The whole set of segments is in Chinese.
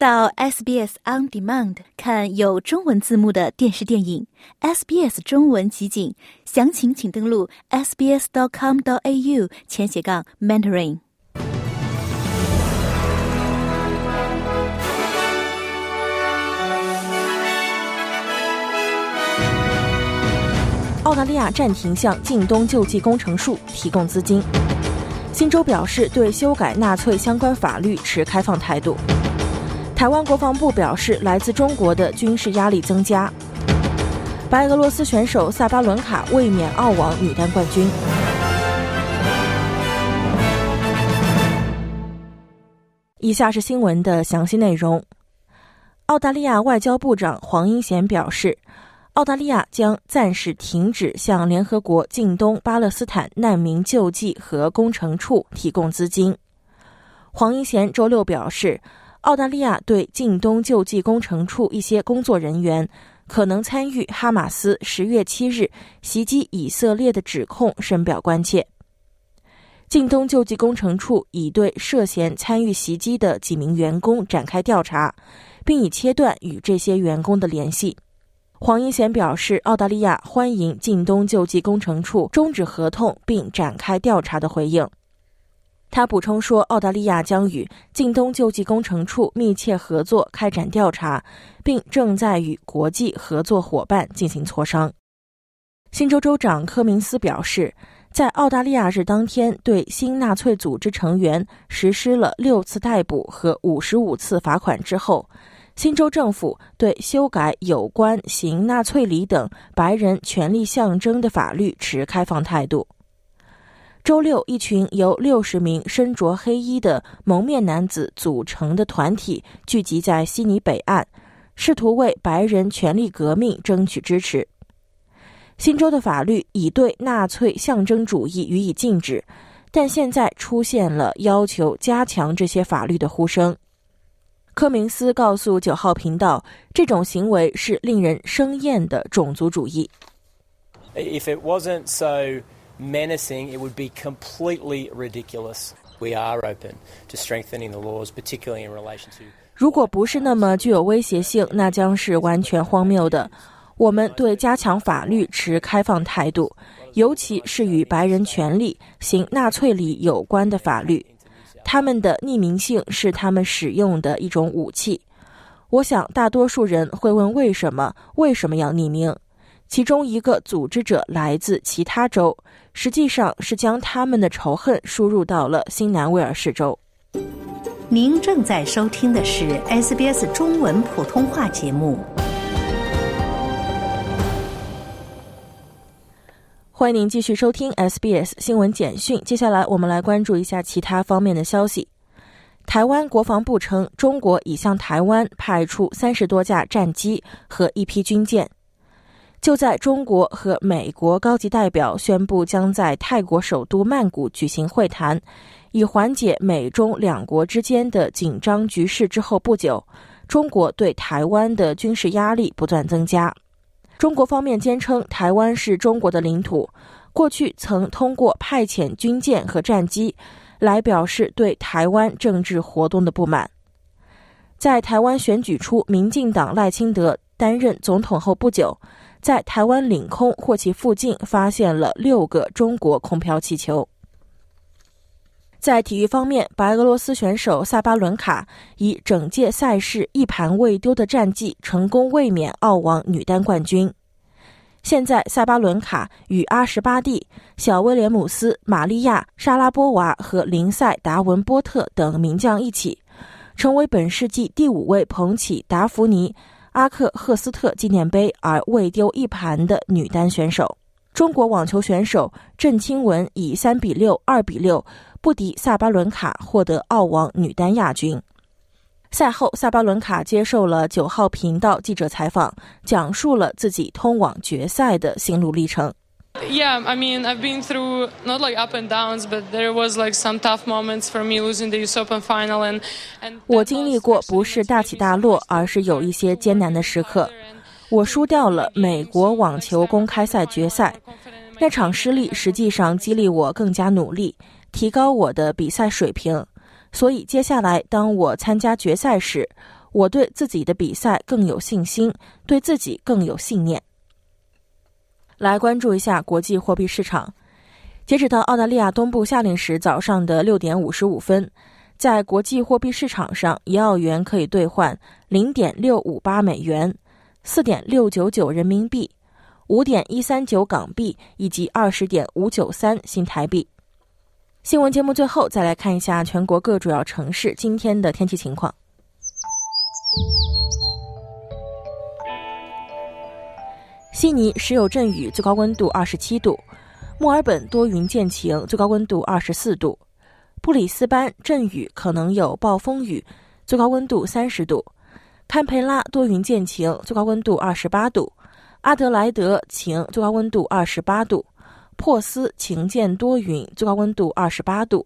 到 SBS On Demand 看有中文字幕的电视电影，SBS 中文集锦，详情请登录 sbs.com.au 前斜杠 mentoring。澳大利亚暂停向近东救济工程处提供资金。新州表示对修改纳粹相关法律持开放态度。台湾国防部表示，来自中国的军事压力增加。白俄罗斯选手萨巴伦卡卫冕澳网女单冠军。以下是新闻的详细内容。澳大利亚外交部长黄英贤表示。澳大利亚将暂时停止向联合国近东巴勒斯坦难民救济和工程处提供资金。黄英贤周六表示，澳大利亚对近东救济工程处一些工作人员可能参与哈马斯十月七日袭击以色列的指控深表关切。近东救济工程处已对涉嫌参与袭击的几名员工展开调查，并已切断与这些员工的联系。黄英贤表示，澳大利亚欢迎近东救济工程处终止合同并展开调查的回应。他补充说，澳大利亚将与近东救济工程处密切合作开展调查，并正在与国际合作伙伴进行磋商。新州州长科明斯表示，在澳大利亚日当天对新纳粹组织成员实施了六次逮捕和五十五次罚款之后。新州政府对修改有关行纳粹礼等白人权利象征的法律持开放态度。周六，一群由六十名身着黑衣的蒙面男子组成的团体聚集在悉尼北岸，试图为白人权利革命争取支持。新州的法律已对纳粹象征主义予以禁止，但现在出现了要求加强这些法律的呼声。科明斯告诉九号频道，这种行为是令人生厌的种族主义。If it wasn't so menacing, it would be completely ridiculous. We are open to strengthening the laws, particularly in relation to. 如果不是那么具有威胁性，那将是完全荒谬的。我们对加强法律持开放态度，尤其是与白人权利、行纳粹礼有关的法律。他们的匿名性是他们使用的一种武器。我想大多数人会问为什么？为什么要匿名？其中一个组织者来自其他州，实际上是将他们的仇恨输入到了新南威尔士州。您正在收听的是 SBS 中文普通话节目。欢迎您继续收听 SBS 新闻简讯。接下来，我们来关注一下其他方面的消息。台湾国防部称，中国已向台湾派出三十多架战机和一批军舰。就在中国和美国高级代表宣布将在泰国首都曼谷举行会谈，以缓解美中两国之间的紧张局势之后不久，中国对台湾的军事压力不断增加。中国方面坚称，台湾是中国的领土，过去曾通过派遣军舰和战机来表示对台湾政治活动的不满。在台湾选举出民进党赖清德担任总统后不久，在台湾领空或其附近发现了六个中国空飘气球。在体育方面，白俄罗斯选手萨巴伦卡以整届赛事一盘未丢的战绩，成功卫冕澳网女单冠军。现在，萨巴伦卡与阿什巴蒂、小威廉姆斯、玛利亚·莎拉波娃和林赛·达文波特等名将一起，成为本世纪第五位捧起达芙妮·阿克赫斯特纪念碑而未丢一盘的女单选手。中国网球选手郑钦文以三比六、二比六。不敌萨巴伦卡，获得澳网女单亚军。赛后，萨巴伦卡接受了九号频道记者采访，讲述了自己通往决赛的心路历程。Yeah, I mean, I've been through not like up and downs, but there was like some tough moments for me losing the US Open final. And and 我经历过不是大起大落，而是有一些艰难的时刻。我输掉了美国网球公开赛决赛，那场失利实际上激励我更加努力。提高我的比赛水平，所以接下来当我参加决赛时，我对自己的比赛更有信心，对自己更有信念。来关注一下国际货币市场。截止到澳大利亚东部夏令时早上的六点五十五分，在国际货币市场上，一澳元可以兑换零点六五八美元、四点六九九人民币、五点一三九港币以及二十点五九三新台币。新闻节目最后再来看一下全国各主要城市今天的天气情况。悉尼时有阵雨，最高温度二十七度；墨尔本多云见晴，最高温度二十四度；布里斯班阵雨，可能有暴风雨，最高温度三十度；堪培拉多云见晴，最高温度二十八度；阿德莱德晴，最高温度二十八度；珀斯晴见多云，最高温度二十八度；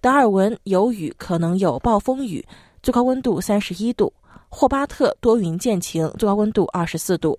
达尔文有雨，可能有暴风雨，最高温度三十一度；霍巴特多云见晴，最高温度二十四度。